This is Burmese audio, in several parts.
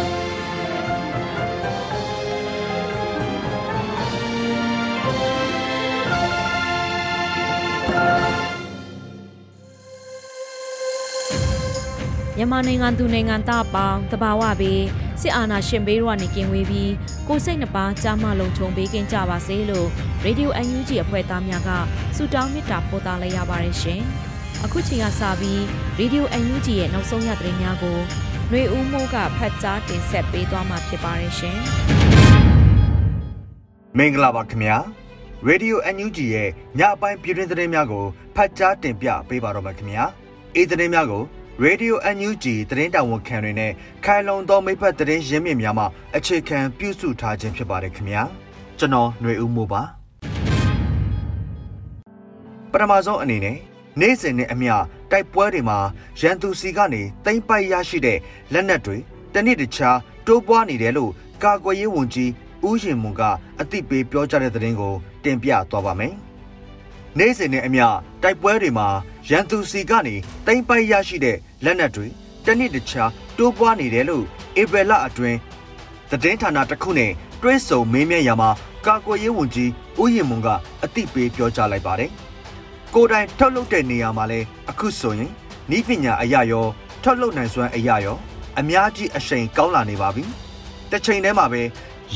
။ မြန်မာနိုင်ငံသူနိုင်ငံသားအပေါင်းတဘာဝပေးစစ်အာဏာရှင်ဘေးတို့ကနေကင်းဝေးပြီးကိုစိတ်နှပါကြားမလုံးချုံပေးကင်းကြပါစေလို့ရေဒီယို UNG အဖွဲ့သားများကဆုတောင်းမေတ္တာပို့သလိုက်ရပါတယ်ရှင်။အခုချိန်ကစပြီးရေဒီယို UNG ရဲ့နောက်ဆုံးရသတင်းများကိုຫນွေဦးမိုးကဖတ်ကြားတင်ဆက်ပေးသွားမှာဖြစ်ပါတယ်ရှင်။မင်္ဂလာပါခင်ဗျာ။ Radio UNG ရဲ့ညအပိုင်းပြည်တွင်းသတင်းများကိုဖတ်ကြားတင်ပြပေးပါတော့မယ်ခင်ဗျာ။အေးသတင်းများကို ရေဒီယို NUG သတင်းတာဝန်ခံတွေနဲ့ခိုင်လုံသောမိဖက်သတင်းရင်းမြစ်များမှအခြေခံပြုစုထားခြင်းဖြစ်ပါတယ်ခင်ဗျာကျွန်တော်ຫນွေဦးမိုးပါပထမဆုံးအနေနဲ့နေ့စဉ်နဲ့အမျှတိုက်ပွဲတွေမှာရန်သူစီကနေတိမ့်ပိုက်ရရှိတဲ့လက်နက်တွေတနည်းတခြားတိုးပွားနေတယ်လို့ကာကွယ်ရေးဝန်ကြီးဦးရင်မွန်ကအသိပေးပြောကြားတဲ့သတင်းကိုတင်ပြသွားပါမယ် နေ့စဉ်နဲ့အမျှတိုက်ပွဲတွေမှာရန်သူစီကနေတိမ့်ပိုက်ရရှိတဲ့လက်နက်တွေတနည်းတခြားတိုးပွားနေတယ်လို့ဧပြီလအတွင်းသတင်းဌာနတစ်ခုနဲ့တွဲဆုံမေးမြန်းရမှာကာကွယ်ရေးဝန်ကြီးဦးရင်မွန်ကအသိပေးပြောကြားလိုက်ပါတယ်။ကိုယ်တိုင်ထုတ်လုပ်တဲ့နေရာမှာလဲအခုဆိုရင်ဤပညာအရာရောထုတ်လုပ်နိုင်စွမ်းအရာရောအများကြီးအရှိန်ကောင်းလာနေပါပြီ။တစ်ချိန်တည်းမှာပဲ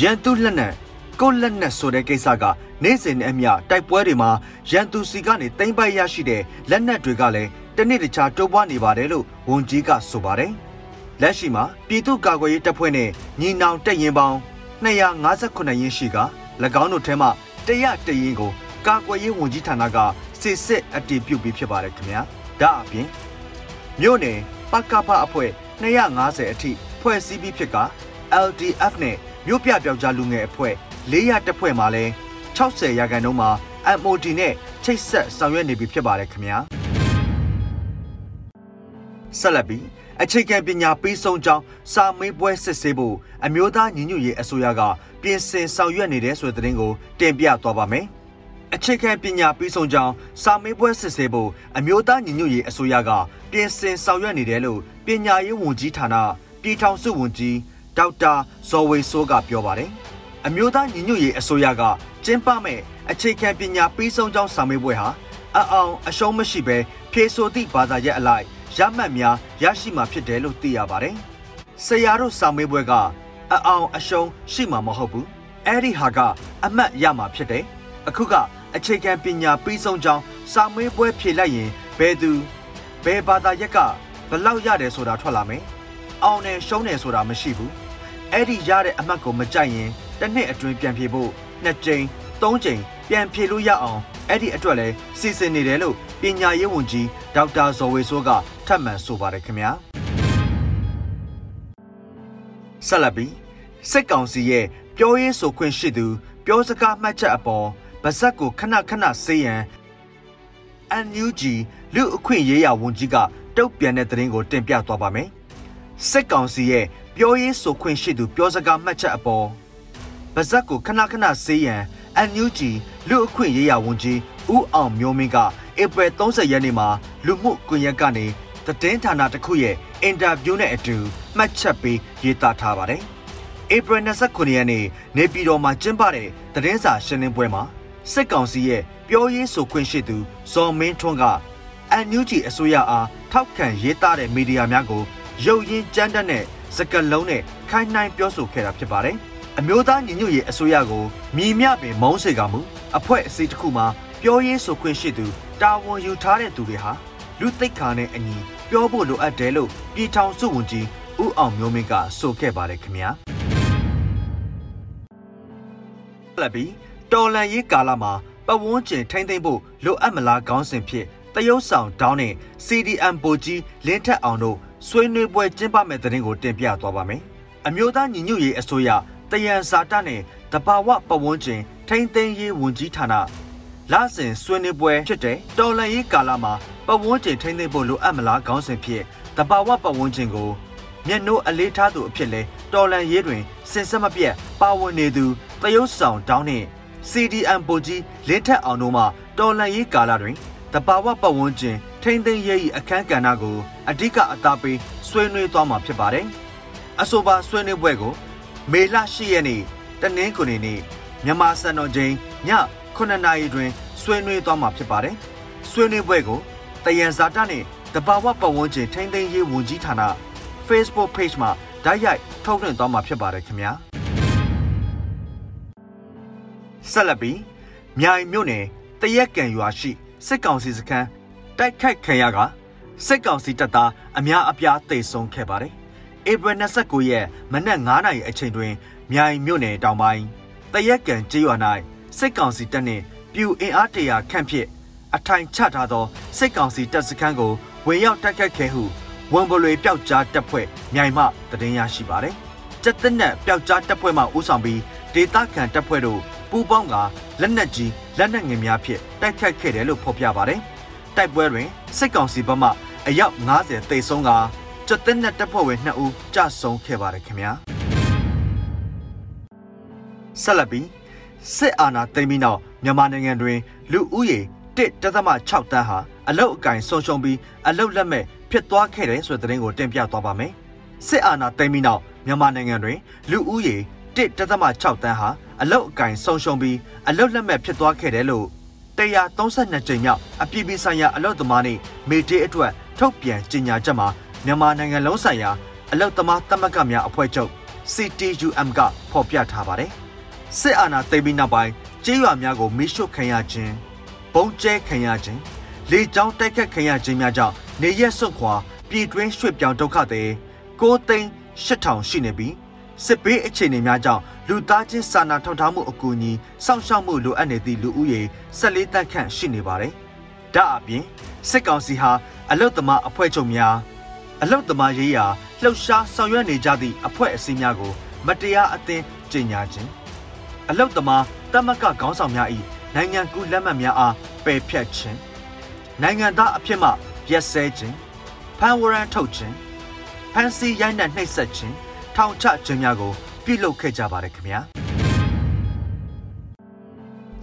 ရန်သူလက်နက် ကိုလက်နက်ဆိုတဲ့ကိစ္စကနေ့စဉ်နဲ့အမျှတိုက်ပွဲတွေမှာရန်သူစီကနေတိမ့်ပိုက်ရရှိတဲ့လက်နက်တွေကလည်းတနေ့တခြားတိုးပွားနေပါတယ်လို့ဝန်ကြီးကဆိုပါတယ်။လက်ရှိမှာပြည်သူ့ကာကွယ်ရေးတပ်ဖွဲ့နဲ့ညီနောင်တပ်ရင်းပေါင်း258ရင်းရှိက၎င်းတို့ထဲမှတရတရင်ကိုကာကွယ်ရေးဝန်ကြီးဌာနကစစ်စစ်အတည်ပြုပြီးဖြစ်ပါတယ်ခင်ဗျာ။ဒါအပြင်မြို့နယ်ပကဖအဖွဲ့250အထိဖွဲ့စည်းပြီးဖြစ်က LDF နဲ့မြို့ပြပြောက်ကြားလူငယ်အဖွဲ့ 400တပ်ဖွဲ့မှာလည်း60ရာခိုင်နှုန်းမှာ MOD နဲ့ချိတ်ဆက်ဆောင်ရွက်နေပြီဖြစ်ပါတယ်ခင်ဗျာဆက်လက်ပြီးအခြေခံပညာပေးဆုံးကြောင်းစာမေးပွဲစစ်ဆေးဖို့အမျိုးသားညီညွတ်ရေးအစိုးရကပြင်ဆင်ဆောင်ရွက်နေတဲ့ဆိုတဲ့သတင်းကိုတင်ပြသွားပါမယ်အခြေခံပညာပြီးဆုံးကြောင်းစာမေးပွဲစစ်ဆေးဖို့အမျိုးသားညီညွတ်ရေးအစိုးရကပြင်ဆင်ဆောင်ရွက်နေတယ်လို့ပညာရေးဝန်ကြီးဌာနပြည်ထောင်စုဝန်ကြီးဒေါက်တာဇော်ဝေစိုးကပြောပါတယ်။ အမျိုးသားညီညွတ်ရေးအစိုးရကကျင်းပမဲ့အခြေခံပညာပြီးဆုံးကြောင်းစာမေးပွဲဟာအအောင်အရှုံးမရှိဘဲဖြေဆိုသည့်ဘာသာရပ်အလိုက်ရမှတ်များရရှိမှာဖြစ်တယ်လို့သိရပါတယ်။ဆရာတို့စာမေးပွဲကအအောင်အရှုံးရှိမှာမဟုတ်ဘူး။အဲ့ဒီဟာကအမှတ်ရမှာဖြစ်တယ်။အခုကအခြေခံပညာပြီးဆုံးကြောင်းစာမေးပွဲဖြေလိုက်ရင်ဘယ်သူဘယ်ဘာသာရပ်ကဘလောက်ရတယ်ဆိုတာထွက်လာမယ်။အောင်တယ်ရှုံးတယ်ဆိုတာမရှိဘူး။အဲ့ဒီရတဲ့အမှတ်ကိုမကြိုက်ရင် တစ်နှစ်အတွင်းပြန်ဖြေဖို့နှစ်ကြိမ်သုံးကြိမ်ပြန်ဖြေလို့ရအောင်အဲ့ဒီအတွက်လဲစီစဉ်နေတယ်လို့ပညာရေးဝန်ကြီးဒေါက်တာဇော်ဝေစိုးကထပ်မံဆိုပါတယ်ခင်ဗျာဆက်လက်ပြီးစစ်ကောင်စီရဲ့ပြောရေးဆိုခွင့်ရှိသူပြောစကားမှတ်ချက်အပေါ်ဗဇက်ကိုခဏခဏဆေးရန် NUG လူအခွင့်ရေးရာဝန်ကြီးကတုတ်ပြန်တဲ့သတင်းကိုတင်ပြသွားပါမယ်စစ်ကောင်စီရဲ့ပြောရေးဆိုခွင့်ရှိသူပြောစကားမှတ်ချက်အပေါ် ဗဇက်ကိုခဏခဏဆေးရန် NUG လူအခွင့်ရေးရာဝန်ကြီးဦးအောင်မျိုးမင်းကဧပြီ30ရက်နေ့မှာလူမှုကွန်ရက်ကနေသတင်းဌာနတစ်ခုရဲ့အင်တာဗျူးနဲ့အတူမှတ်ချက်ပေးရေးသားထားပါတယ်။ဧပြီ29ရက်နေ့နေပြည်တော်မှာကျင်းပတဲ့သတင်းစာရှင်းလင်းပွဲမှာစစ်ကောင်စီရဲ့ပြောရေးဆိုခွင့်ရှိသူဇော်မင်းထွန်းက NUG အစိုးရအားထောက်ခံရေးသားတဲ့မီဒီယာများကိုရုပ်ရင်းကြမ်းတက်တဲ့စကားလုံးနဲ့ခိုင်းနှိုင်းပြောဆိုခဲ့တာဖြစ်ပါတယ်။ အမျိုးသားညီညွတ်ရေးအစိုးရကိုမြည်မြပင်မုန်းစေကမူအဖွဲ့အစည်းတစ်ခုမှာပပြောရေးဆိုခွင့်ရှိသူတာဝန်ယူထားတဲ့သူတွေဟာလူသိက္ခာနဲ့အညီပြောဖို့လိုအပ်တယ်လို့ပြည်ထောင်စုဝန်ကြီးဦးအောင်မျိုးမင်းကဆိုခဲ့ပါတယ်ခင်ဗျာလက်ပြီးတော်လန်ရေးကာလမှာပဝန်းကျင်ထိမ့်သိမ့်ဖို့လိုအပ်မလားခေါင်းစဉ်ဖြစ်တရုတ်ဆောင်တောင်းနဲ့ CDM ပိုကြီးလင်းထက်အောင်တို့ဆွေးနွေးပွဲကျင်းပမဲ့တဲ့တင်ကိုတင်ပြသွားပါမယ်။အမျိုးသားညီညွတ်ရေးအစိုးရ တယံဇာတနဲ့တဘာဝပဝန်းကျင်ထိမ့်သိမ်းရေးဝန်ကြီးဌာနလစဉ်ဆွေးနွေးပွဲဖြစ်တဲ့တော်လန်ရေးကာလမှာပဝန်းကျင်ထိမ့်သိမ်းဖို့လိုအပ်မလားခေါင်းစဉ်ဖြစ်တဘာဝပဝန်းကျင်ကိုမျက်နှိုးအလေးထားသူအဖြစ်လဲတော်လန်ရေးတွင်စင်ဆက်မပြတ်ပါဝင်နေသူတရုတ်ဆောင်တောင်းနဲ့ CDM ပိုကြီးလင်းထက်အောင်တို့မှတော်လန်ရေးကာလတွင်တဘာဝပတ်ဝန်းကျင်ထိမ့်သိမ်းရေးအခမ်းကဏ္ဍကိုအဓိကအသားပေးဆွေးနွေးသွားမှာဖြစ်ပါတယ်။အဆိုပါဆွေးနွေးပွဲကို မေလ10ရက်နေ့တနင်္ဂနွေနေ့မြန်မာစံတော်ချိန်ည9:00နာရီတွင်ဆွေးနွေးသွားမှာဖြစ်ပါတယ်။ဆွေးနွေးပွဲကိုတယံဇာတနှင့်တဘာဝပတ်ဝန်းကျင်ထိမ့်သိမ်းရေးဝန်ကြီးဌာန Facebook Page မှာဓာတ်ရိုက်ထုတ်လွှင့်သွားမှာဖြစ်ပါတယ်ခင်ဗျာ။ဆက်လက်ပြီးမြိုင်မြို့နယ်တရက်ကံရွာရှိစစ်ကောင်စီစခန်းတိုက်ခိုက်ခံရကစစ်ကောင်စီတပ်သားအများအပြားတိတ်ဆုံးခဲ့ပါတယ်။ ဧပြီ29ရက်မနက်9:00နာရီအချိန်တွင်မြိုင်မြို့နယ်တောင်ပိုင်းတရက်ကံကျေးရွာ၌စစ်ကောင်စီတပ်နှင့်ပြူအင်အားတရာခန့်ဖြင့်အထိုင်ချထားသောစစ်ကောင်စီတပ်စခန်းကိုဝင်ရောက်တိုက်ခိုက်ခဲ့ဟုဝန်ပလွေပျောက်ကြားတပ်ဖွဲ့မြိုင်မှတည်င်းရရှိပါတယ်။စစ်တပ်နဲ့ပျောက်ကြားတပ်ဖွဲ့မှဦးဆောင်ပြီးဒေသခံတပ်ဖွဲ့တို့ပူးပေါင်းကလက်နက်ကြီးလက်နက်ငယ်များဖြင့်တိုက်ခိုက်ခဲ့တယ်လို့ဖော်ပြပါတယ်။တိုက်ပွဲတွင်စစ်ကောင်စီဘက်မှအယောက်90တိတ်ဆုံးက ကျက်တဲ့တပ်ဖွဲ့ဝင်2ဦးကြဆုံးခဲ့ပါတယ်ခင်ဗျာ။ဆက်လက်ပြီးစစ်အာဏာသိမ်းပြီးနောက်မြန်မာနိုင်ငံတွင်လူဦးရေ1.6တန်းဟာအလုတ်အကင်ဆုံးရှုံးပြီးအလုတ်လက်မဲ့ဖြစ်သွားခဲ့တယ်ဆိုတဲ့သတင်းကိုတင်ပြသွားပါမယ်။စစ်အာဏာသိမ်းပြီးနောက်မြန်မာနိုင်ငံတွင်လူဦးရေ1.6တန်းဟာအလုတ်အကင်ဆုံးရှုံးပြီးအလုတ်လက်မဲ့ဖြစ်သွားခဲ့တယ်လို့132ကြိမ်မြောက်အပြည်ပြည်ဆိုင်ရာအလုတ်သမားနေ့မေတေးအတွက်ထုတ်ပြန်ကြေညာချက်မှာ မြန်မာနိုင်ငံလုံးဆိုင်ရာအလုတ်သမားသမဂ္ဂများအဖွဲ့ချုပ် CTUM ကဖော်ပြထားပါတယ်။စစ်အာဏာသိမ်းပြီးနောက်ပိုင်းကျေးရွာများကိုမိရှုခံရခြင်း၊ပုံကျဲခံရခြင်း၊လေကြောင်းတိုက်ခတ်ခံရခြင်းများကြောင့်နေရက်စွန့်ခွာပြည်တွင်းရွှေ့ပြောင်းဒုက္ခသည်6သိန်း8000ရှိနေပြီးစစ်ဘေးအခြေအနေများကြောင့်လူသားချင်းစာနာထောက်ထားမှုအကူအညီစောင့်ရှောက်မှုလိုအပ်နေသည့်လူဦးရေ14တန်းခန့်ရှိနေပါတယ်။ဒါအပြင်စစ်ကောင်စီဟာအလုတ်သမားအဖွဲ့ချုပ်များ အလုတ်သမားရေးရာလှုပ်ရှားဆောင်ရွက်နေကြသည့်အဖွဲ့အစည်းများကို မတရားအသင်းကြေညာခြင်းအလုတ်သမားတမကခေါင်းဆောင်များ၏နိုင်ငံကူးလက်မှတ်များအားပယ်ဖျက်ခြင်းနိုင်ငံသားအဖြစ်မှရက်စဲခြင်းဖန်ဝရန်ထုတ်ခြင်းဖန်စီရိုက်နှက်နှိပ်စက်ခြင်းထောင်ချခြင်းများကို ပြုလုပ်ခဲ့ကြပါတယ်ခင်ဗျာ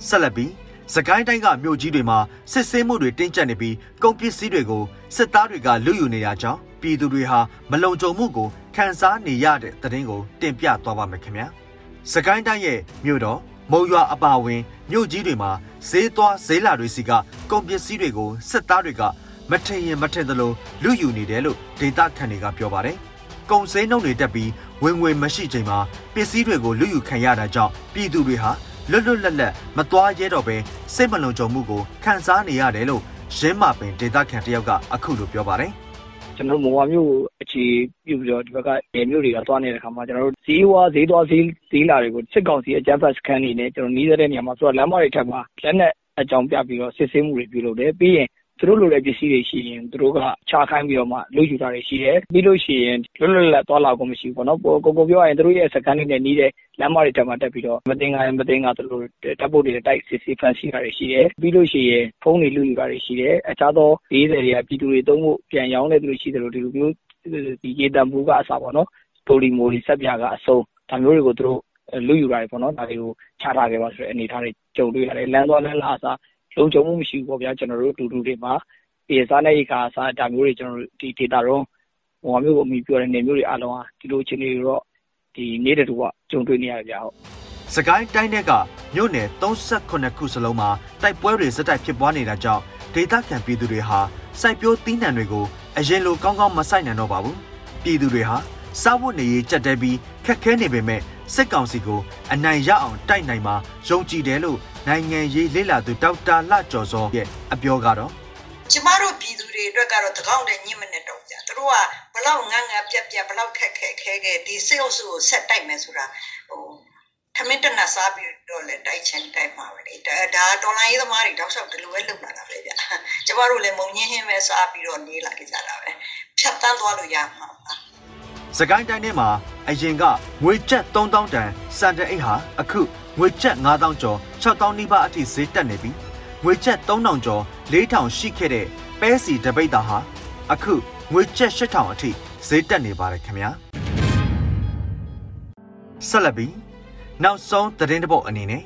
ဆက်လက်ပြီးစကိုင်းတိုင်းကမြို့ကြီးတွေမှာစစ်ဆေးမှုတွေတင်းကျပ်နေပြီးကုန်ပစ္စည်းတွေကိုစစ်သားတွေကလူယူနေရကြောင်း ပြည်သူတွေဟာမလုံခြုံမှုကိုခံစားနေရတဲ့သတင်းကိုတင်ပြသွားပါမယ်ခင်ဗျာစကိုင်းတိုင်းရဲ့မြို့တော်မုံရွာအပါဝင်မြို့ကြီးတွေမှာဈေးသွားဈေးလာတွေစီကကုန်ပစ္စည်းတွေကိုစစ်သားတွေကမထင်ရင်မထင်သလိုလူယူနေတယ်လို့ဒေတာခန်တွေကပြောပါတယ်ကုန်စည်နှုန်းတွေတက်ပြီးဝင်ငွေမရှိချိန်မှာပစ္စည်းတွေကိုလူယူခံရတာကြောင့်ပြည်သူတွေဟာလွတ်လွတ်လပ်လပ်မသွားရဲတော့ဘဲစိတ်မလုံခြုံမှုကိုခံစားနေရတယ်လို့ရင်းမာပင်ဒေတာခန်တယောက်ကအခုလိုပြောပါတယ် ကျွန်တော်တို့မော်ဝါမျိုးကိုအခြေပြုပြီးတော့ဒီဘက်ကနယ်မျိုးတွေကသွားနေတဲ့ခါမှာကျွန်တော်တို့ဈေးဝါဈေးသွားဈေးဈေးလာတွေကိုစစ်ကောင်စီအကြမ်းဖက်စခန်းနေနဲ့ကျွန်တော်နီးတဲ့နေရာမှာဆိုတော့လမ်းမတွေထက်မှာလက်နဲ့အကြောင်းပြပြီးတော့စစ်ဆေးမှုတွေပြုလုပ်တယ်ပြီးရင် သူတို့လိုတဲ့ပစ္စည်းတွေရှိရင်သူတို့ကချခိုင်းပြီးတော့မှလုပ်ယူတာတွေရှိတယ်ပြီးလို့ရှိရင်လွတ်လွတ်လပ်သွားလာကုန်မရှိဘူးပေါ့နော်ကိုကိုပြောရရင်သူတို့ရဲ့စကန်တွေနဲ့နီးတဲ့လမ်းမတွေတက်မှတက်ပြီးတော့မတင်ငါမတင်ငါသူတို့တပ်ဖို့တွေတိုက်စစ်စစ်ဖန်ဆီးတာတွေရှိတယ်ပြီးလို့ရှိရင်ဖုန်းတွေလူယူတာတွေရှိတယ်အခြားသော40တွေကပြည်သူတွေသုံးဖို့ပြန်ရောင်းတဲ့သူတွေရှိတယ်လို့ဒီလိုမျိုးဒီရေတံပူကအစားပေါ့နော်ပိုလီမိုတွေဆက်ပြကအစုံဒါမျိုးတွေကိုသူတို့လူယူတာတွေပေါ့နော်ဒါတွေကိုချထားခဲ့ပါဆိုတဲ့အနေအထားတွေကြုံတွေ့ရတယ်လမ်းသွားလမ်းလာအစား လုံခြုံမှုမရှိဘူးပေါ့ဗျာကျွန်တော်တို့တူတူတွေမှာဒီစားနေခါစားဒါမျိုးတွေကျွန်တော်တို့ဒီ data တော့ဟိုမျိုးကိုအမိပြောတဲ့နေမျိုးတွေအလုံးဟာဒီလိုအခြေအနေတွေတော့ဒီနေတဲ့တူကကြုံတွေ့နေရတယ်ဗျာဟုတ်စကိုင်းတိုင်းတဲ့ကမြို့နယ်38ခုစလုံးမှာတိုက်ပွဲတွေစက်တိုက်ဖြစ်ပွားနေတာကြောင့်ဒေသခံပြည်သူတွေဟာစိုက်ပျိုးသီးနှံတွေကိုအရင်လိုကောင်းကောင်းမဆိုင်နိုင်တော့ပါဘူးပြည်သူတွေဟာစားဝတ်နေရေးကြက်တဲပြီးခက်ခဲနေပေမဲ့ စစ်ကောင်စီကိုအနိုင်ရအောင်တိုက်နိုင်မှာယုံကြည်တယ်လို့နိုင်ငံရေးလေ့လာသူဒေါက်တာလှကျော်စောရဲ့အပြောကတော့ကျမတို့ပြည်သူတွေအတွက်ကတော့တကောင်းတဲ့ညစ်မနဲ့တော့ကြာသူတို့ကဘလောက်ငန်းငါပြက်ပြက်ဘလောက်ခက်ခဲခဲခဲဒီစေအုပ်စုကိုဆက်တိုက်မယ်ဆိုတာဟိုထမင်းတနတ်စားပြီးတော့လေတိုက်ချင်တိုက်မှာပဲလေဒါဒါတော်လိုင်းရေးသမားတွေတောက်လျှောက်ဒီလိုပဲလုပ်လာတာပဲဗျကျမတို့လည်းမုံညင်းဟင်းပဲစားပြီးတော့နေလာကြတာပဲဖြတ်တန်းသွားလို့ရမှာပါစကိုင်းတိုင်းထဲမှာ အရင်ကငွေကျပ်3000တန်စံတအိတ်ဟာအခုငွေကျပ်9000ကျော်6000နီးပါးအထိဈေးတက်နေပြီးငွေကျပ်3000ကျော်4000ရှိခဲ့တဲ့ပဲစီတပိတ်တာဟာအခုငွေကျပ်8000အထိဈေးတက်နေပါတယ်ခင်ဗျာဆက်လက်ပြီးနောက်ဆုံးသတင်းတပုတ်အနေနဲ့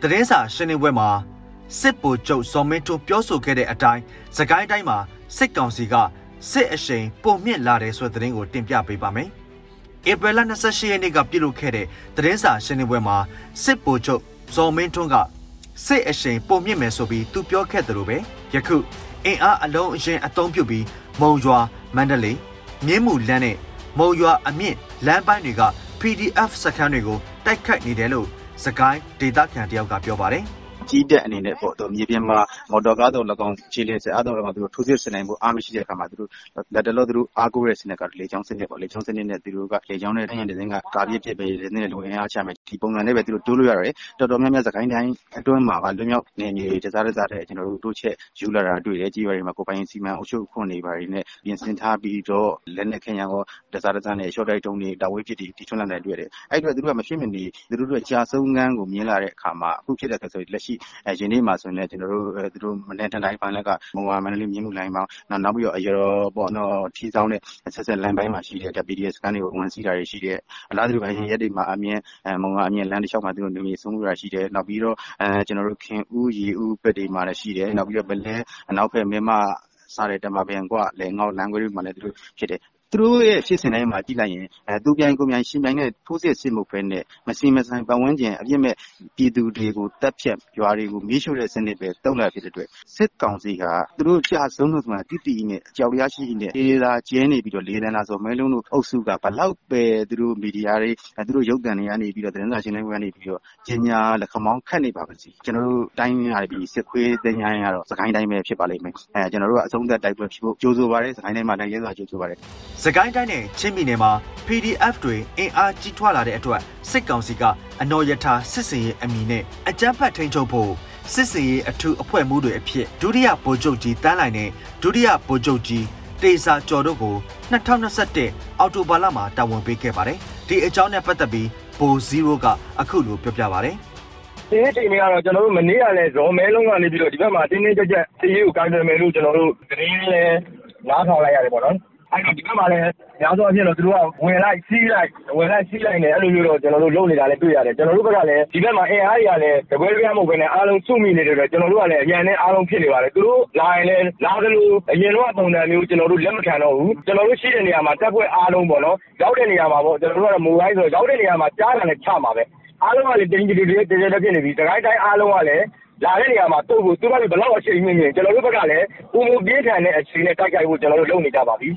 သတင်းစာရှင်းလင်းပွဲမှာစစ်ဗိုလ်ချုပ်ဇော်မင်းထွန်းပြောဆိုခဲ့တဲ့အတိုင်းစကိုင်းတိုင်းမှာစစ်ကောင်စီကစစ်အရှိန်ပုံမြင့်လာတယ်ဆိုတဲ့သတင်းကိုတင်ပြပေးပါမယ်။ ဧပြီလ28ရက်နေ့ကပြုလုပ်ခဲ့တဲ့သတင်းစာရှင်းလင်းပွဲမှာစစ်ဗိုလ်ချုပ်ဇော်မင်းထွန်းကစစ်အရှိန်ပုံမြင့်မယ်ဆိုပြီးသူပြောခဲ့တယ်လို့ပဲယခုအင်အားအလုံးအရင်အသုံးပြုပြီးမုံရွာမန္တလေးမြင်းမူလမ်းနဲ့မုံရွာအမြင့်လမ်းပိုင်းတွေက PDF စခန်းတွေကိုတိုက်ခိုက်နေတယ်လို့စကိုင်းဒေတာခန်တယောက်ကပြောပါတယ်။ ကြီးတက်အနေနဲ့ပေါ့သူမြေပြင်မှာ မော်တော်ကားတော့၎င်း ခြေလျင်စစ်အားတော့၎င်းသူတို့ထိုးစစ်ဆင်နိုင်ဖို့ အားမရှိတဲ့အခါမှာသူတို့လက်တလော သူတို့အားကိုးတဲ့စနစ်က လေချောင်းစနစ်ပေါ့ လေချောင်းစနစ်နဲ့ သူတို့က လေချောင်းနဲ့တိုင်းရတဲ့စင်းက ကာပြစ်ပြစ်ပဲတဲ့နဲ့လိုအင်အားချမယ် ဒီပုံစံနဲ့ပဲ သူတို့ တိုးလို့ရတယ် တော်တော်များများစကိုင်းတိုင်းအတွင်းမှာကလွမြောက်နေမြေတစားတစားတဲ့ကျွန်တော်တို့တိုးချက်ယူလာတာတွေ့တယ်ကြီးရွာတွေမှာ ကိုပိုင်စီမံအုပ်ချုပ်ခွင့်နေပါတွေနဲ့ ပြင်ဆင်ထားပြီးတော့ လက်နဲ့ခင်ရန်ကိုတစားတစားနဲ့ ရှော့တိုက်တုံးတွေ တာဝေးဖြစ်တီတီထွန်းလာတယ်တွေ့တယ် အဲ့တော့သူတို့က မဖြစ်မနေ သူတို့တို့ကြာဆုံးငန်းကို မြင်လာတဲ့အခါမှာ အခုဖြစ်တဲ့ဆိုလက်ရှိယင်းနေ့မှာဆိုရင်လည်း ကျွန်တော်တို့သူတို့မနေ့တတိုင်းပိုင်းလက်က မုံဝါမန္တလေး မြင်းမှုလိုင်းပေါင်းနောက်နောက်ပြီးတော့ အရောပေါ့နော်ထီဆောင်တဲ့ ဆက်ဆက်လမ်းပိုင်းမှာရှိတဲ့ PDF စကန်တွေကိုဝန်စီးတာတွေရှိတယ် အလားတူပဲရက်တွေမှာအမြင်မုံဝါအမြင်လမ်းတစ်လျှောက်မှာ သူတို့နေမြေဆုံးမှုတာရှိတယ် နောက်ပြီးတော့အဲကျွန်တော်တို့ခင်ဦးရီဦးပက်တွေမှာလည်းရှိတယ် နောက်ပြီးတော့ဗလဲ အနောက်ဖက်မြမစားတဲ့ တမပင်ကွလေငေါလမ်းခွဲတွေမှာလည်း သူတို့ဖြစ်တယ် သူတို့ရဲ့ ဖြစ်စဉ်တိုင်းမှာ ကြည့်လိုက်ရင် သူပြိုင်ကိုယ်ပြိုင် ယှဉ်ပြိုင်တဲ့ ထိုးစစ်ဆင်မှုဘဲနဲ့ မဆီမဆိုင် ပတ်ဝန်းကျင် အပြစ်မဲ့ ပြည်သူတွေကို သတ်ဖြတ်၊ရွာတွေကို မီးရှို့တဲ့စနစ်ပဲ သုံးလာတာဖြစ်တဲ့အတွက် စစ်ကောင်စီဟာ သူတို့ကျဆုံးလို့ဆိုတာသိသိကြီးနဲ့ အကြောက်တရားရှိရှိနဲ့အေးသာကျဲနေပြီးတော့ လေသံသာဇော် မင်းလုံးတို့အုပ်စုက ဘယ်လောက်ပဲ သူတို့မီဒီယာတွေ သူတို့ရုပ်သံတွေကနေပြီးတော့ သတင်းစာရှင်းလင်းပွဲကနေပြီးတော့ ကြေညာ လက်ခမောင်းခတ်နေပါပါစေ။ကျနော်တို့တိုင်းရပြီးစစ်ခွေးသင်္ချိုင်းကတော့ စစ်ကိုင်းတိုင်းပဲ ဖြစ်ပါလိမ့်မယ်။ကျနော်တို့က အဆုံးသတ်တိုက်ပွဲဖြစ်ဖို့ ကြိုဆိုပါတယ်။စစ်ကိုင်းတိုင်းမှာ နိုင်ရဲစွာကြိုဆိုပါတယ်။။စကိုင်းတိုင်းနဲ့ချင်းပြည်နယ်မှာ PDF တွေအင်အားကြီးထွားလာတဲ့အတွက်စစ်ကောင်စီကအနော်ရထားစစ်စင်ရေးအမည်နဲ့အကြမ်းဖက်ထိန်းချုပ်ဖို့စစ်စင်ရေးအထူးအဖွဲ့မှုတွေအဖြစ်ဒုတိယဗိုလ်ချုပ်ကြီးတန်းလိုက်နဲ့ဒုတိယဗိုလ်ချုပ်ကြီးတေစာကျော်တို့ကို2021အောက်တိုဘာလမှာတာဝန်ပေးခဲ့ပါတယ်။ဒီအကြောင်းနဲ့ပတ်သက်ပြီးဘိုဇီရိုကအခုလိုပြောပြပါတယ်။ဒီချိန်တွေကတော့ကျွန်တော်တို့မနေ့ကလည်းဇော်မဲလုံးကနေပြီးတော့ဒီဘက်မှာတင်းတင်းကြပ်ကြပ်စီးရီးကိုကိုင်တွယ်မယ်လို့ကျွန်တော်တို့သတင်းလဲနားထောင်လိုက်ရတယ်ပေါ့နော် အဲ့တော့ဒီဘက်မှာလည်းများသောအားဖြင့်တော့သူတို့ကဝင်လိုက်စီးလိုက်ဝင်လိုက်စီးလိုက်နဲ့အဲ့လိုမျိုးတော့ကျွန်တော်တို့လုပ်နေတာလည်းတွေ့ရတယ်ကျွန်တော်တို့ဘက်ကလည်းဒီဘက်မှာအင်အားတွေကလည်းတပွဲတပြားမဟုတ်ဘဲနဲ့အားလုံးစုမိနေတဲ့အတွက်ကျွန်တော်တို့ကလည်းအရန်နဲ့အားလုံးဖြစ်နေပါတယ်သူတို့လာရင်လည်းလာသလိုအရင်တော့ပုံစံမျိုးကျွန်တော်တို့လက်မခံတော့ဘူးကျွန်တော်တို့ရှိတဲ့နေရာမှာတက်ပွဲအားလုံးပေါ့နော်ရောက်တဲ့နေရာမှာပေါ့ကျွန်တော်တို့ကမိုဘိုင်းဆိုရောက်တဲ့နေရာမှာကြားတာနဲ့ချမှာပဲအားလုံးကလည်းတင်းကြီးတွေတည်းတည်းဖြစ်နေပြီတခိုင်းတိုင်းအားလုံးကလည်းလာတဲ့နေရာမှာတုတ်ဖို့သူကလည်းဘယ်လောက်အချိန်မြင့်မြင့်ကျွန်တော်တို့ဘက်ကလည်းပုံမပြင်းထန်တဲ့အချိန်နဲ့တိုက်ခိုက်ဖို့ကျွန်တော်တို့လုပ်နေကြပါပြီ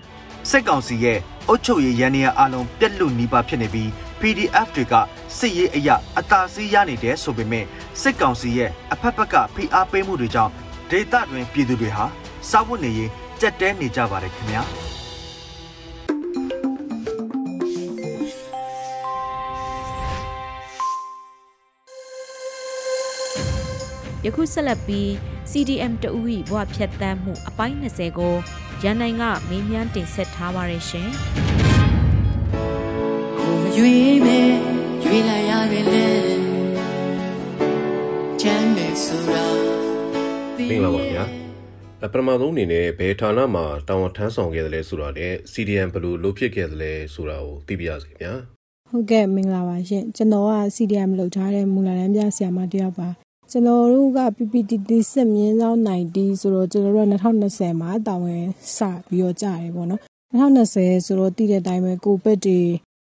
စစ်ကောင်စီရဲ့အုပ်ချုပ်ရေးရန်နေရအလုံးပြက်လူနီးပါဖြစ်နေပြီး PDF တွေကစစ်ရေးအရာအသာစီးရနေတယ်ဆိုပေမဲ့စစ်ကောင်စီရဲ့အဖက်ဖက်ကဖိအားပေးမှုတွေကြောင့်ဒေသတွင်ပြည်သူတွေဟာစားဝတ်နေရေးကြက်တဲနေကြပါတယ်ခင်ဗျာယခုဆက်လက်ပြီး CDM တဦး၏ဘဝဖြတ်သန်းမှုအပိုင်း20ကို ရန်နိုင်ကမေးမြန်းတင်ဆက်ထားပါရရှင်။ကိုမရွေးမဲ့ရွေးလိုက်ရတယ်လေချမ်းပဲဆိုတာမင်္ဂလာပါဗျာအပထမဆုံးအနေနဲ့ဘယ်ဌာနမှာတာဝန်ထမ်းဆောင်ခဲ့တယ်လဲဆိုတာနဲ့ CDM ဘယ်လိုလုပ်ဖြစ်ခဲ့တယ်လဲဆိုတာကိုသိပြရစီဗျာဟုတ်ကဲ့မင်္ဂလာပါရှင်ကျွန်တော်က CDM လုပ်ထားတဲ့မူလာတန်းပြဆရာမတယောက်ပါ ကျွန်တော်တို့က PPTT စစ်မြင်းဆောင်90ဆိုတော့ကျွန်တော်တို့က2020မှာတာဝန်စပြီးတော့ကြာတယ်ပေါ့နော်2020ဆိုတော့တည်တဲ့အတိုင်းပဲကိုဗစ်တွေ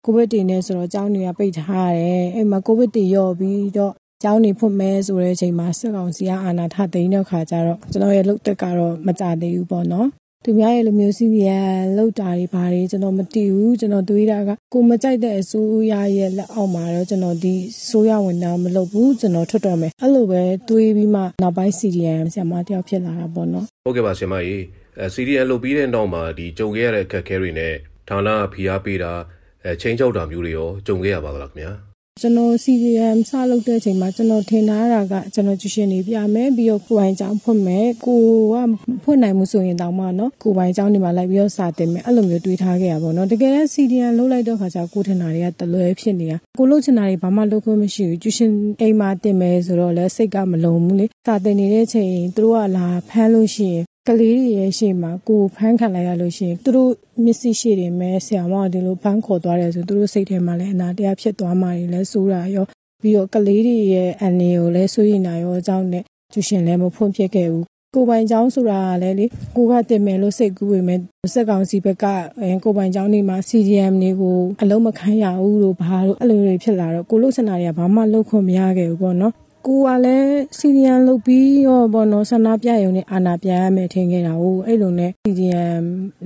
ကိုဗစ်တွေနဲ့ဆိုတော့ကျောင်းတွေကပိတ်ထားတယ်အဲ့မှာကိုဗစ်တွေရော့ပြီးတော့ကျောင်းတွေဖွင့်မဲဆိုတဲ့အချိန်မှာစစ်ကောင်စီကအာဏာထသိမ်းတဲ့ခါကျတော့ကျွန်တော်ရဲ့လုပ်သက်ကတော့မကြသေးဘူးပေါ့နော် သူများရဲ့လိုမျိုး CDM လောက်တာတွေဘာတွေကျွန်တော်မသိဘူးကျွန်တော်တွေးတာကကိုမကြိုက်တဲ့အစိုးရရဲ့လက်အောက်မှာတော့ကျွန်တော်ဒီဆိုရဝန်ထမ်းမလုပ်ဘူးကျွန်တော်ထွက်တော့မယ်အဲ့လိုပဲတွေးပြီးမှနောက်ပိုင်း CDM ဆရာမတယောက်ဖြစ်လာတာပေါ့နော်ဟုတ်ကဲ့ပါဆရာမကြီးအဲ CDM လုပ်ပြီးတဲ့နောက်မှာဒီကြုံခဲ့ရတဲ့အခက်အခဲတွေနဲ့ဌာနဖိအားပေးတာအဲချင်းချောက်တာမျိုးတွေရောကြုံခဲ့ရပါသလားခင်ဗျာ ကျွန်တော် CDM စလုပ်တဲ့အချိန်မှာကျွန်တော်ထင်ထားတာကကျွန်တော်ကျူရှင်နေပြမယ်ပြီးတော့ကိုယ်ပိုင်ကျောင်းဖွင့်မယ်ကိုကဖွင့်နိုင်မှုဆိုရင်တောင်မှနော်ကိုယ်ပိုင်ကျောင်းနေမှာလိုက်ပြီးတော့စာတင်မယ်အဲ့လိုမျိုးတွေးထားခဲ့ရပါတော့နော်တကယ်တမ်း CDM လုပ်လိုက်တော့ခါကျကိုထင်တာတွေကတလွဲဖြစ်နေတာကိုလုပ်ချင်တာတွေဘာမှလုပ်ခွင့်မရှိဘူးကျူရှင်အိမ်မှာတင်မယ်ဆိုတော့လဲစိတ်ကမလုံဘူးလေစာတင်နေတဲ့အချိန်သူတို့ကလာဖမ်းလို့ရှိရင် ကလေးတွေရဲ့ရှေ့မှာကိုဖမ်းခံလိုက်ရလို့ရှိရင်သူတို့မျက်စိရှိတယ်မဲဆရာမကဒီလိုဖမ်းခေါ်သွားတယ်ဆိုသူတို့စိတ်ထဲမှာလည်းအနာတရားဖြစ်သွားမှလည်းစိုးတာရောပြီးတော့ကလေးတွေရဲ့အန်နေကိုလည်းစိုးရိမ်တာရောအကြောင်းနဲ့ကျူရှင်လည်းမဖွင့်ဖြစ်ခဲ့ဘူးကိုပိုင်ကျောင်းဆိုတာလည်းလေကိုကတင်မယ်လို့စိတ်ကူးပေမဲ့စက်ကောင်စီဘက်ကကိုပိုင်ကျောင်းနေမှာ CDM တွေကိုအလုံးမခံရဘူးလို့ဘာလို့အဲ့လိုတွေဖြစ်လာတော့ကိုလို့စင်တာတွေကဘာမှလုပ်ခွင့်မရခဲ့ဘူးပေါ့နော် ကိုကလည်းစီဒီယန်လုပ်ပြီးတော့ဘောနော်ဆန္ဒပြရုံနဲ့အာနာပြန်ရမယ်ထင်ခဲ့တာဟုတ်အဲ့လိုနဲ့စီဒီယန်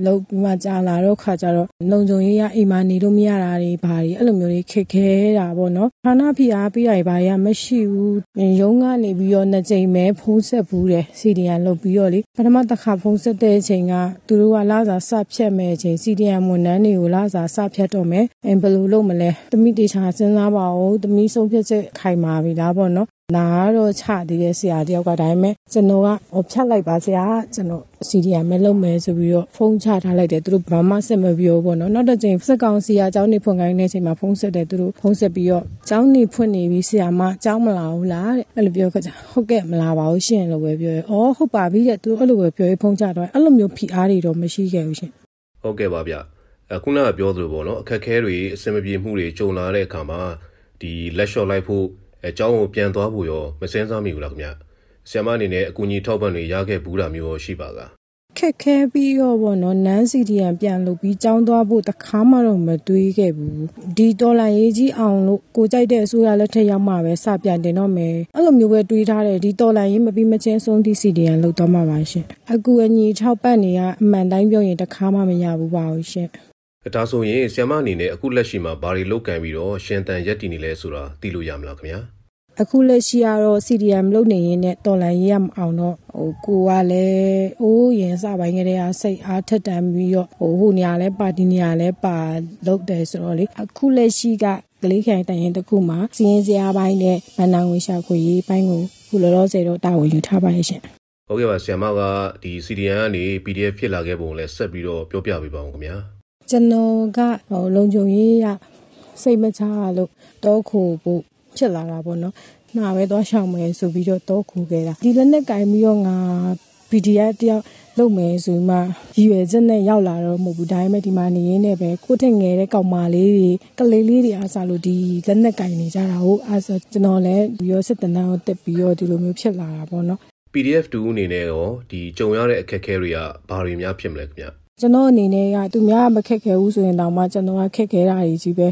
လုပ်ပြီးမှကြာလာတော့ခါကြတော့လုံခြုံရေးရအိမ်မှာနေလို့မရတာတွေဘာတွေအဲ့လိုမျိုးတွေခက်ခဲတာပေါ့နော်ဌာနဖိအားပေးတာတွေဘာတွေကမရှိဘူးရုံးကနေပြီးတော့နှစ်ကြိမ်ပဲဖုံးဆက်ဘူးတယ်စီဒီယန်လုပ်ပြီးတော့လေပထမတစ်ခါဖုံးဆက်တဲ့အချိန်ကသူတို့ကလာစာစဖြတ်မဲ့အချိန်စီဒီယန်ဝန်ထမ်းတွေကိုလာစာစဖြတ်တော့မယ်ဘယ်လိုလုပ်မလဲတမိတေချာစဉ်းစားပါဦးတမိဆုံးဖြတ်ချက်ခိုင်မာပြီလားပေါ့နော်နာတော့ချသေးတယ်ဆရာတယောက်ကဒါပေမဲ့ကျွန်တော်ကဟိုဖြတ်လိုက်ပါဆရာကျွန်တော် CDM ပဲလုပ်မယ်ဆိုပြီးတော့ဖုန်းချထားလိုက်တယ်သူတို့ဘာမှဆက်မပြောဘောနော်နောက်တစ်ချိန်စက်ကောင်စီကကျောင်းနေဖွင့်ခိုင်းတဲ့အချိန်မှာဖုန်းဆက်တယ်သူတို့ဖုန်းဆက်ပြီးတော့ကျောင်းနေဖွင့်နေပြီဆရာမကျောင်းမလာဘူးလားတဲ့အဲ့လိုပြောခဲ့ကြဟုတ်ကဲ့မလာပါဘူးရှင်လို့ပဲပြောရဲအော်ဟုတ်ပါပြီတဲ့သူတို့အဲ့လိုပဲပြောရေးဖုန်းချတော့အဲ့လိုမျိုးဖိအားတွေတော့မရှိခဲ့ဘူးရှင်ဟုတ်ကဲ့ပါဗျအခုနကပြောသလိုပေါ့နော်အခက်အခဲတွေအဆင်မပြေမှုတွေကြုံလာတဲ့အခါမှာဒီလက်လျှော့လိုက်ဖို့ အเจ้าကိုပြန်သွားဖို့ရောမစင်းစားမိဘူးလားခင်ဗျဆ iam မအနေနဲ့အကူအညီထောက်ပံ့တွေရခဲ့ဘူးတာမျိုးရောရှိပါလားခက်ခဲပြီးတော့ပေါ့နော်နန်းစီဒီယန်ပြန်လုပ်ပြီးကြောင်းသွားဖို့တခါမှတော့မတွေးခဲ့ဘူးဒီဒေါ်လာရေးကြီးအောင်လို့ကိုကြိုက်တဲ့အစိုးရလက်ထက်ရောက်မှပဲစပြန်တင်တော့မယ်အဲ့လိုမျိုးပဲတွေးထားတယ်ဒီဒေါ်လာရေးမပြီးမချင်းဆုံးဒီစီဒီယန်လုပ်တော့မှာပါရှင်အကူအညီထောက်ပံ့နေရအမှန်တိုင်းပြောရင်တခါမှမရဘူးပါဘူးရှင် ဒါဆိုရင်ဆ iam မအနေနဲ့အခုလက်ရှိမှာဘာတွေလုပ်ကံပြီးတော့ရှင်တန်ရက်တည်နေလဲဆိုတာသိလို့ရမလားခင်ဗျာအခုလက်ရှိကတော့ CDM လုပ်နေရင်းနဲ့တော်လန်ရေးရမအောင်တော့ဟိုကိုကလည်းအိုးရင်စပိုင်းကလေးကစိတ်အားထက်တန်ပြီးတော့ဟိုဟိုနေရာလဲပါတီနေရာလဲပါလုပ်တယ်ဆိုတော့လေအခုလက်ရှိကကလေးခိုင်တန်ရင်တခုမှာစီးရင်စရာပိုင်းနဲ့ဗန္နာဝင်ရှာခွေရေးပိုင်းကိုခုလောလောဆယ်တော့တာဝန်ယူထားပါရဲ့ရှင်ဟုတ်ကဲ့ပါဆရာမကဒီ CDM ကနေ PDF ဖြစ်လာခဲ့ပုံလဲဆက်ပြီးတော့ပြောပြပေးပါဦးခင်ဗျာ ကျွန်တော်ကဟိုလုံခြုံရေးရစိတ်မချလို့တောခိုဖို့ဖြစ်လာတာပေါ့နော်။နှာပဲသွားရှောင်မယ်ဆိုပြီးတော့တောခုခဲ့တာ။ဒီလက်နဲ့ကင်ပြီးတော့ငါ PDF တယောက်လုပ်မယ်ဆိုမှရည်ရွယ်ချက်နဲ့ရောက်လာတော့မဟုတ်ဘူးဒါပေမဲ့ဒီမှာနေရင်းနဲ့ပဲကိုထက်ငယ်တဲ့ကောင်မလေးတွေကလေးလေးတွေအားစားလို့ဒီလက်နဲ့ကင်နေကြတာဟုတ်အဲဆိုကျွန်တော်လည်းပြီးတော့စစ်တနန်းကိုတက်ပြီးတော့ဒီလိုမျိုးဖြစ်လာတာပေါ့နော် PDF 2အနေနဲ့ရောဒီကြုံရတဲ့အခက်အခဲတွေကဘာတွေများဖြစ်မလဲခင်ဗျ ကျွန်တော်အနေနဲ့ကသူများမခက်ခဲဘူးဆိုရင်တောင်မှကျွန်တော်ကခက်ခဲတာကြီးပဲ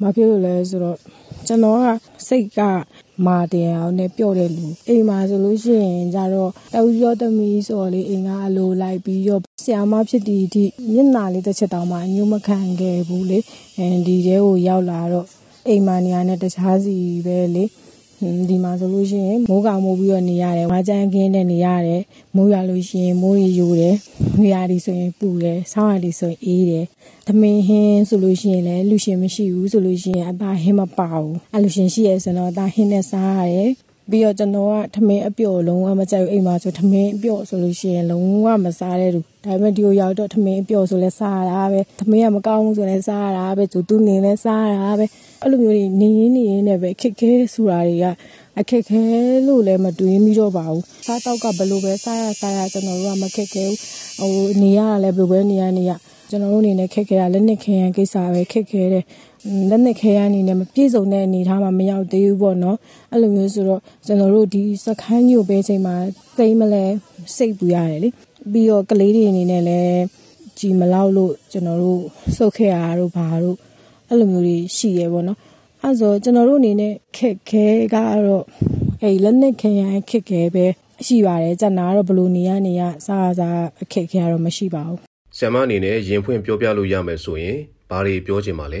မဖြစ်လို့လဲဆိုတော့ကျွန်တော်ကစိတ်ကမာတင်အောင်နဲ့ပြော့တဲ့လူအိမ်မှာဆိုလို့ရှိရင်ကြတော့တောက်ရောသမီးဆိုလေအိမ်ကအလိုလိုက်ပြီးရောဆရာမဖြစ်ဒီဒီမျက်နာလေးတစ်ချက်တောင်မှအညို့မခံခဲ့ဘူးလေအဲဒီတဲကိုရောက်လာတော့အိမ်မှာနေရတဲ့တခြားစီပဲလေ ဒီမှာဆိုလို့ရှိရင်မိုးကောင်မိုးပြီးတော့နေရတယ်ဝါကြမ်းခင်းနဲ့နေရတယ်မိုးရလို့ရှိရင်မိုးရီယိုတယ်ငွေရည်ဆိုရင်ပူတယ်ဆောင်းရည်ဆိုရင်အေးတယ်သမင်းဟင်းဆိုလို့ရှိရင်လည်းလူရှင်မရှိဘူးဆိုလို့ရှိရင်အသားဟင်းမပါဘူးအလူရှင်ရှိရဲဆိုတော့အသားဟင်းနဲ့စားရတယ် ပြီးတော့ကျွန်တော်ကထမင်းအပြော့လုံးဝမကြိုက်ဘူးအိမ်မှာဆိုထမင်းအပြော့ဆိုလို့ရှိရင်လုံးဝမစားတဲ့သူဒါပေမဲ့ဒီကိုရောက်တော့ထမင်းအပြော့ဆိုလဲစားရတာပဲထမင်းကမကောင်းဘူးဆိုလဲစားရတာပဲသူသူနေလဲစားရတာပဲအဲ့လိုမျိုးတွေနေရင်းနေရင်းနဲ့ပဲခက်ခဲဆိုတာတွေကအခက်ခဲလို့လည်းမတွေးမိတော့ပါဘူးစားတော့ကဘလို့ပဲစားရစားရကျွန်တော်တို့ကမခက်ခဲဘူးဟိုနေရတာလည်းဘလို့ပဲနေရနေရကျွန်တော်တို့အနေနဲ့ခက်ခဲတာလက်နက်ခဲရန်ကိစ္စပဲခက်ခဲတယ် လက်နက်ခဲရန်အနေနဲ့မပြည့်စုံတဲ့အနေထားမှာမရောက်သေးဘူးပေါ့နော်အဲ့လိုမျိုးဆိုတော့ကျွန်တော်တို့ဒီစခန်းညို့ပဲချိန်မှာသိမလဲစိတ်ပူရတယ်လေပြီးတော့ကလေးတွေအနေနဲ့လည်းကြည်မလောက်လို့ကျွန်တော်တို့စုတ်ခဲ့ရတာတို့ဘာတို့အဲ့လိုမျိုးတွေရှိရဲပေါ့နော်အဲ့ဆိုကျွန်တော်တို့အနေနဲ့ခက်ခဲကတော့အဲ့လက်နက်ခဲရန်ခက်ခဲပဲရှိပါတယ်ကျန်တာကတော့ဘလို့နေရနေရစားစားအခက်အခဲတော့မရှိပါဘူးဆ iam အနေနဲ့ရင်ဖွင့်ပြောပြလို့ရမယ်ဆိုရင်ဘာတွေပြောချင်ပါလဲ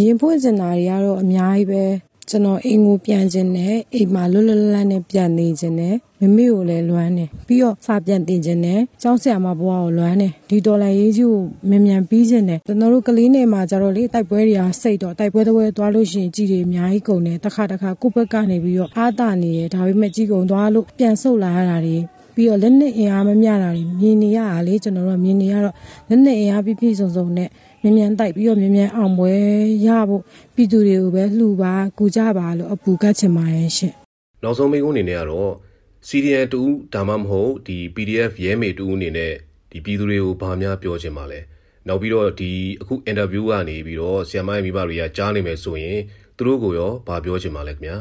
ရင်ဖွင့်စင်တာတွေကတော့အများကြီးပဲကျွန်တော်အိမ်ကိုပြန်ခြင်းနဲ့အိမ်မှာလွတ်လွတ်လပ်လပ်နဲ့ပြန်နေခြင်းနဲ့မမေကိုလည်းလွမ်းတယ်ပြီးတော့စာပြန်တင်ခြင်းနဲ့ကျောင်းဆရာမဘွားကိုလွမ်းတယ်ဒီဒေါ်လာရေးကြီးကိုမြန်မြန်ပြီးခြင်းနဲ့ကျွန်တော်တို့ကလေးနေမှာကျတော့လေတိုက်ပွဲတွေကစိတ်တော့တိုက်ပွဲတွေသွားလို့ရှိရင်ကြီးတွေအများကြီးကုန်တယ်တစ်ခါတစ်ခါကိုယ့်ဘက်ကနေပြီးတော့အားတာနေတယ်ဒါပေမဲ့ကြီးကုန်သွားလို့ပြန်ဆုတ်လာရတာတွေပြီးတော့လက်နက်အင်အားမမျှတာတွေမြင်နေရတာလေကျွန်တော်တို့ကမြင်နေရတော့လက်နက်အင်အားပြည့်ပြည့်စုံစုံနဲ့ မြန်မြန်တိုက်ပြီးတော့မြန်မြန်အောင်ပွဲရဖို့ပြည်သူတွေကိုပဲလှူပါကူကြပါလို့အပူကတ်ချင်ပါတယ်ရှင်နောက်ဆုံးမိကုန်းအနေနဲ့ကတော့ CDN တူဒါမှမဟုတ်ဒီ PDF ရဲမေတူအနေနဲ့ဒီပြည်သူတွေကိုဘာများပြောချင်ပါလဲနောက်ပြီးတော့ဒီအခု interview ကနေပြီးတော့ဆီယမိုင်းမိဘတွေကကြားနေမယ်ဆိုရင်သူတို့ကိုရောဘာပြောချင်ပါလဲခင်ဗျာ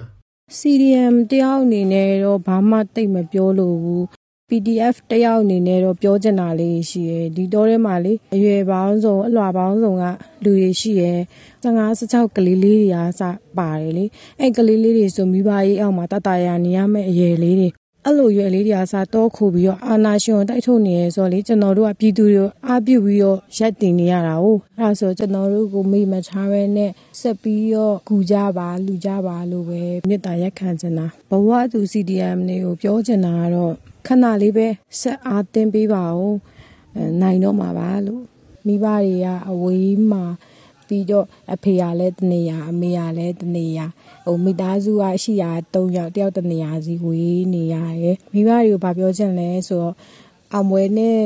CDM တယောက်အနေနဲ့တော့ဘာမှတိတ်မပြောလို့ဘူး PDF တယောက်အနေနဲ့တော့ပြောချင်တာလေးရှိရယ်ဒီတော့ထဲမှာလေအရွယ်ပေါင်းစုံအလွှာပေါင်းစုံကလူတွေရှိရယ်15 16ကလေးလေးတွေကစပါတယ်လေအဲ့ကလေးလေးတွေဆိုမိဘရေးအောက်မှာတတရာနေရမယ့်အရွယ်လေးတွေအဲ့လိုရွယ်လေးတွေကစားတော့ခိုးပြီးတော့အာနာရှင်တိုက်ထုတ်နေရဲဆိုတော့လေကျွန်တော်တို့ကပြည်သူတွေကိုအားပြုပြီးတော့ရက်တင်နေရတာ哦အဲ့ဒါဆိုကျွန်တော်တို့ကိုမိမထားပဲနဲ့ဆက်ပြီးတော့ကူကြပါလူကြပါလို့ပဲမေတ္တာရက်ခံချင်တာဘဝသူ CDM တွေကိုပြောချင်တာကတော့ ခဏလေးပဲဆက်အားတင်ပေးပါဦးနိုင်တော့မှာပါလို့မိဘတွေကအဝေးမှာပြီးတော့အဖေကလည်းတနေရအမေကလည်းတနေရဟိုမိသားစုကရှိရ၃ယောက်တယောက်တနေရစီဝေးနေရတယ်မိဘတွေကိုဗာပြောချင်လဲဆိုတော့အောင်မွေနဲ့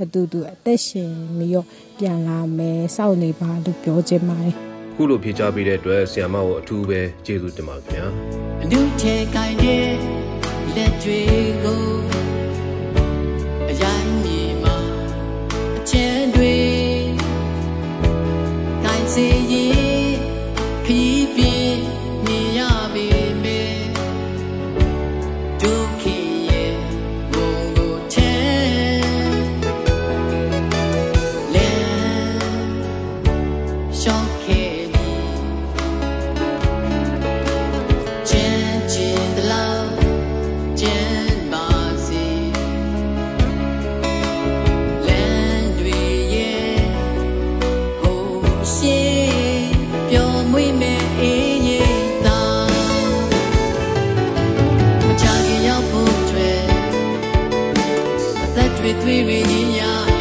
အတူတူအသက်ရှင်ပြီးတော့ပြန်လာမယ်စောင့်နေပါလို့ပြောချင်ပါတယ်ခုလိုဖြေချပေးတဲ့အတွက်ဆီယမကိုအထူးပဲကျေးဇူးတင်ပါတယ်ခင်ဗျာအနုချေကိုင်းတဲ့လက်တွေကို цієї. တွေ့တွေ့ပဲရ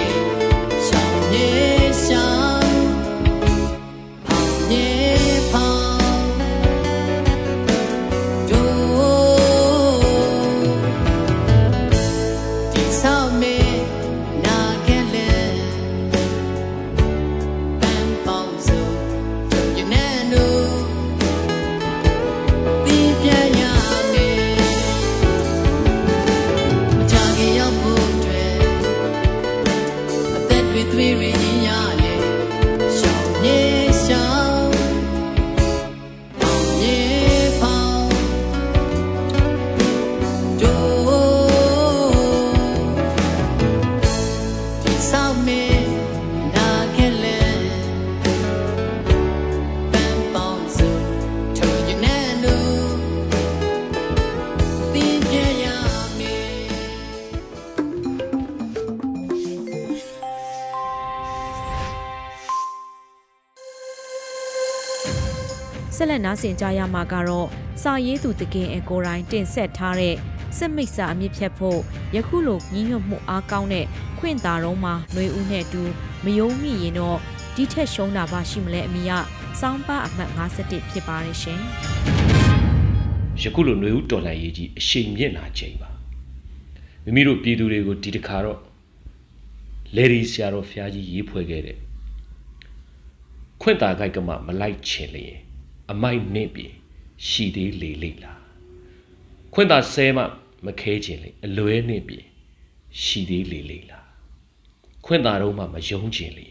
ဆက်လက်နားဆင်ကြရမှာကတော့စာရေးသူတကင်အကိုတိုင်းတင်ဆက်ထားတဲ့စစ်မိတ်စာအမြင့်ဖြတ်ဖို့ယခုလိုညှိညွတ်မှုအားကောင်းတဲ့ခွင့်သာတော့မှာနှွေဦးနဲ့တူမယုံမိရင်တော့ဒီထက်ရှုံးတာပါရှိမလဲအမိရစောင်းပါအမှတ်57ဖြစ်ပါတယ်ရှင်ယခုလိုနှွေဦးတော်လှန်ရေးကြီးအရှိန်မြင့်လာချိန်ပါမိမိတို့ပြည်သူတွေကိုဒီတခါတော့လေရီဆရာတော်ဖျားကြီးရေးဖွဲ့ခဲ့တဲ့ခွင့်သာခိုက်ကမှမလိုက်ချင်လျင် အမိုက်နှင့်ပြီရှိသေးလေလိမ့်လားခွင့်သာဆဲမှမခဲခြင်းလေအလွဲနှင့်ပြီရှိသေးလေလိမ့်လားခွင့်သာတော့မှမယုံခြင်းလေ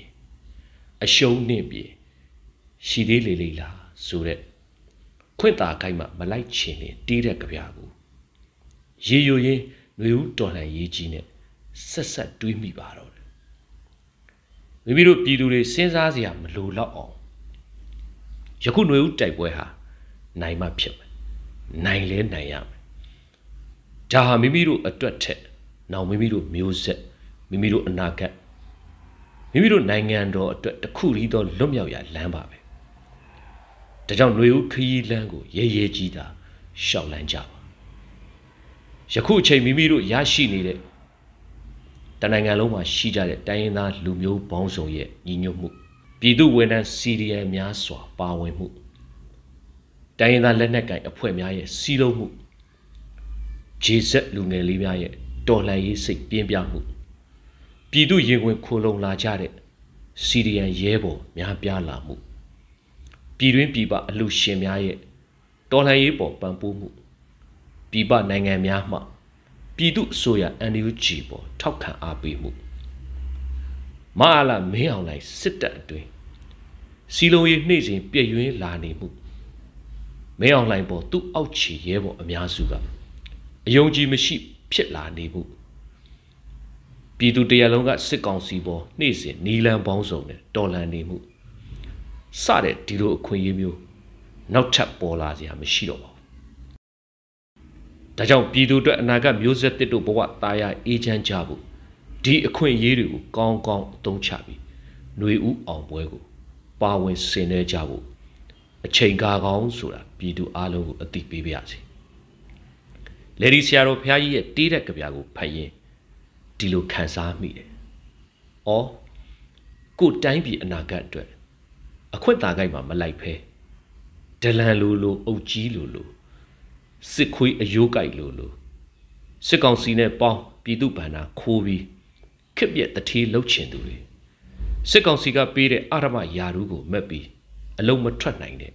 အရှုံးနှင့်ပြီရှိသေးလေလိမ့်လားဆိုတဲ့ခွင့်သာကိုက်မှမလိုက်ချင်လေတီးတဲ့ကြပြာကိုရေယိုရင်းຫນွေဦးတော်လှန်ရေးကြီးနဲ့ဆက်ဆက်တွေးမိပါတော့တယ်မိမိတို့ပြည်သူတွေစဉ်းစားစရာမလိုတော့အောင် ယခုຫນွေဦးတိုက်ပွဲဟာနိုင်မှဖြစ်မယ်နိုင်လဲနိုင်ရမယ် ဒါဟာမိမိတို့အတွက်ထက်နောက်မိမိတို့မျိုးဆက်မိမိတို့အနာဂတ်မိမိတို့နိုင်ငံတော်အတွက်တခုတည်းသောလွတ်မြောက်ရာလမ်းပါပဲဒါကြောင့်ຫນွေဦးခရီးလမ်းကိုရဲရဲကြီးတာရှောက်လန်းကြပါယခုအချိန်မိမိတို့ရရှိနေတဲ့တနိုင်ငံလုံးမှာရှိကြတဲ့တိုင်းရင်းသားလူမျိုးပေါင်းစုံရဲ့ညီညွတ်မှု ပြည်သူဝန်ထမ်းစီရီယံများစွာပါဝင်မှုတိုင်းရင်းသားလက်နက်ကိုင်အဖွဲ့များရဲ့စီးလုံးမှုဂျေဆက်လူငယ်လေးများရဲ့တော်လှန်ရေးစိတ်ပြင်းပြမှုပြည်သူရင်ဝင်ခိုလုံလာကြတဲ့စီရီယံရဲဘော်များပြားလာမှုပြည်တွင်းပြည်ပအလူရှင်များရဲ့တော်လှန်ရေးပေါ်ပံ့ပိုးမှုပြည်ပနိုင်ငံများမှ ပြည်သူအစိုးရ NUG ပေါ်ထောက်ခံအားပေးမှု မအားလာမင်းအောင်လိုက်စစ်တပ်အတွင်းစီလုံးရေးနှိမ့်စဉ်ပြည့်ရွင်းလာနေမှုမင်းအောင်လှိုင်ပေါ်သူ့အောက်ခြေရဲဘော်အများစုကအယုံကြည်မရှိ ဖြစ်လာနေမှုပြည်သူတရလုံးကစစ်ကောင်စီပေါ်နှိမ့်စဉ်နီလန်ပေါင်းစုံနဲ့တော်လန်နေမှုစတဲ့ဒီလိုအခွင့်အရေးမျိုးနောက်ထပ်ပေါ်လာစရာမရှိတော့ပါဘူး။ဒါကြောင့်ပြည်သူအတွက်အနာဂတ်မျိုးဆက်တစ်တို့ဘဝတာယာအေးချမ်းကြဖို့ ဒီအခွင့်အရေးတွေကိုကောင်းကောင်းအသုံးချပြီးຫນွေဦးအောင်ပွဲကို ပါဝင်ဆင်နွှဲကြဖို့အချိန်ကာကောင်းဆိုတာပြည်သူအလုံးကိုအသိပေးပါရစေ။လေဒီဆရာတော်ဘုရားကြီးရဲ့တေးတဲ့ကြပြာကိုဖတ်ရင်ဒီလိုခံစားမိတယ်။အော်ကိုတိုင်းပြည်အနာဂတ်အတွက်အခွင့်အာဏာကိုက်မှာမလိုက်ဖဲဒလန်လိုလိုအုပ်ကြီးလိုလိုစစ်ခွေးအယိုးကိုက်လိုလိုစစ်ကောင်စီနဲ့ပေါင်းပြည်သူဗန္နာခိုးပြီး ခစ်ပြက်တထေးလှုပ်ချင်သူတွေစစ်ကောင်စီကပေးတဲ့အာရမယာရုကိုမက်ပြီးအလုံးမထွက်နိုင်တဲ့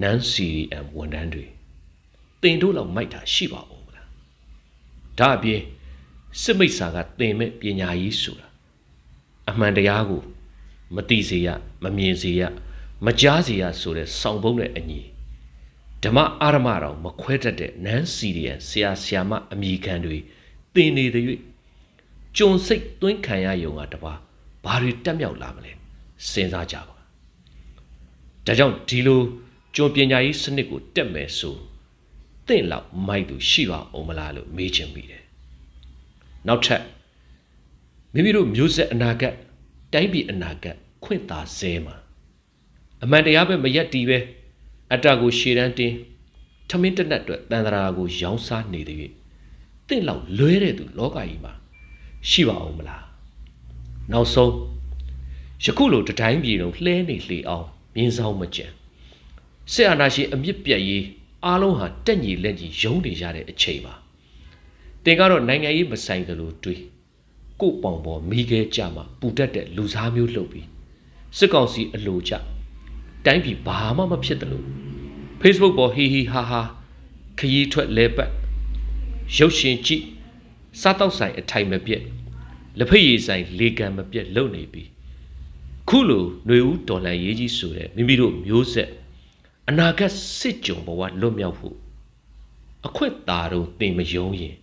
နန်းစီရီအမ်ဝန်တန်းတွေတင်တို့လောက်မိုက်တာရှိပါဦးမလားဒါအပြင်စစ်မိတ်ဆာကတင်မဲ့ပညာရေးဆိုတာအမှန်တရားကိုမတိစေရမမြင်စေရမကြားစေရဆိုတဲ့စောင့်ပုံးတဲ့အညီဓမ္မအာရမတော်မခွဲတတ်တဲ့နန်းစီရီယန်ဆရာဆရာမအမိခံတွေသင်နေတဲ့၍ ကြုံစိတ်သွင်းခံရယုံကတပါဘာတွေတက်မြောက်လာမလဲစဉ်းစားကြပါဒါကြောင့်ဒီလိုကြုံပညာရေးစနစ်ကိုတက်မယ်ဆိုသင်လောက်မိုက်သူရှိပါအောင်မလားလို့မေးချင်မိတယ်နောက်ထပ်မိမိတို့မျိုးဆက်အနာဂတ်တိုင်းပြည်အနာဂတ်ခွင့်သာစဲမှာအမှန်တရားပဲမရက်တီးပဲအတ္တကိုရှေ့တန်းတင်းထမင်းတက်နက်အတွက်တန်တရာကိုရောင်းစားနေသည်တင့်လောက်လွဲတဲ့သူလောကကြီးမှာ ရှိပါအောင်မလားနောက်ဆုံးယခုလိုတတိုင်းပြည်လုံးလှဲနေလှေအောင်မြင်းဆောင်မကြံစစ်အာဏာရှင်အမြင့်ပြတ်ရေးအားလုံးဟာတက်ညီလက်ညီယုံနေကြတဲ့အချိန်ပါတင်ကတော့နိုင်ငံရေးမဆိုင်သလိုတွေးကို့ပေါင်ပေါ်မိခဲကြမှာပူတတ်တဲ့လူစားမျိုးလှုပ်ပြီးစစ်ကောင်စီအလိုကြတိုင်းပြည်ဘာမှမဖြစ်တယ်လို့ Facebook ပေါ်ဟီဟီဟာဟာခရီးထွက်လဲပတ်ရုပ်ရှင်ကြည့်စားတောက်ဆိုင်အထိုင်မပြက် လက်ဖက်ရည်ဆိုင်လေကံမပြက်လုံနေပြီခုလိုຫນွေဦးဒေါ်လာရေးကြီးဆိုတဲ့မိမိတို့မျိုးဆက်အနာဂတ်စစ်ကြုံဘဝလွတ်မြောက်ဖို့အခွင့်တာတော့တင်မယုံရင်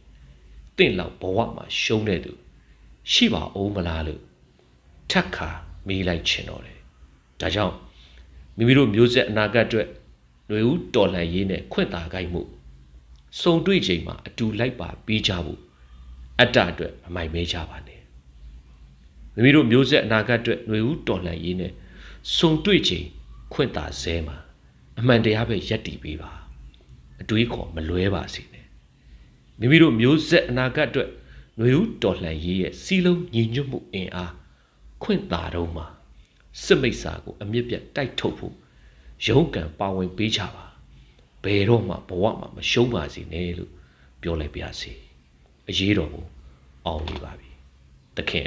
တင့်လောက်ဘဝမှာရှုံးတဲ့သူရှိပါဦးမလားလို့ထက်ခါမေးလိုက်ချင်တော့တယ်ဒါကြောင့်မိမိတို့မျိုးဆက်အနာဂတ်အတွက်ຫນွေဦးတော်လှန်ရေးနဲ့ခွင့်တာကိုက်မှုစုံတွေ့ချိန်မှာအတူလိုက်ပါပြီးကြဖို့အတ္တအတွက်မမိုက်မဲကြပါနဲ့ ဲ့ မိမိတို့မျိုးဆက်အနာဂတ်အတွက်ຫນွေဦးတော်လှန်ရေးနဲ့စုံတွေ့ချိန်ခွင့်တာဆဲမှာအမှန်တရားပဲယက်တည်ပေးပါအတွေးခေါ်မလွဲပါစေနဲ့မိမိတို့မျိုးဆက်အနာဂတ်အတွက်ຫນွေဦးတော်လှန်ရေးရဲ့စီးလုံးညီညွတ်မှုအင်အားခွင့်တာတော့မှာစစ်မိတ်စာကိုအမြင့်ပြတ်တိုက်ထုတ်ဖို့ရုံးကန်ပါဝင်ပေးကြပါဘယ်တော့မှဘဝမှာမရှုံးပါစေနဲ့လို့ပြောလိုက်ပါစေအရေးတော်ကိုအောင်နေပါပြီတခင်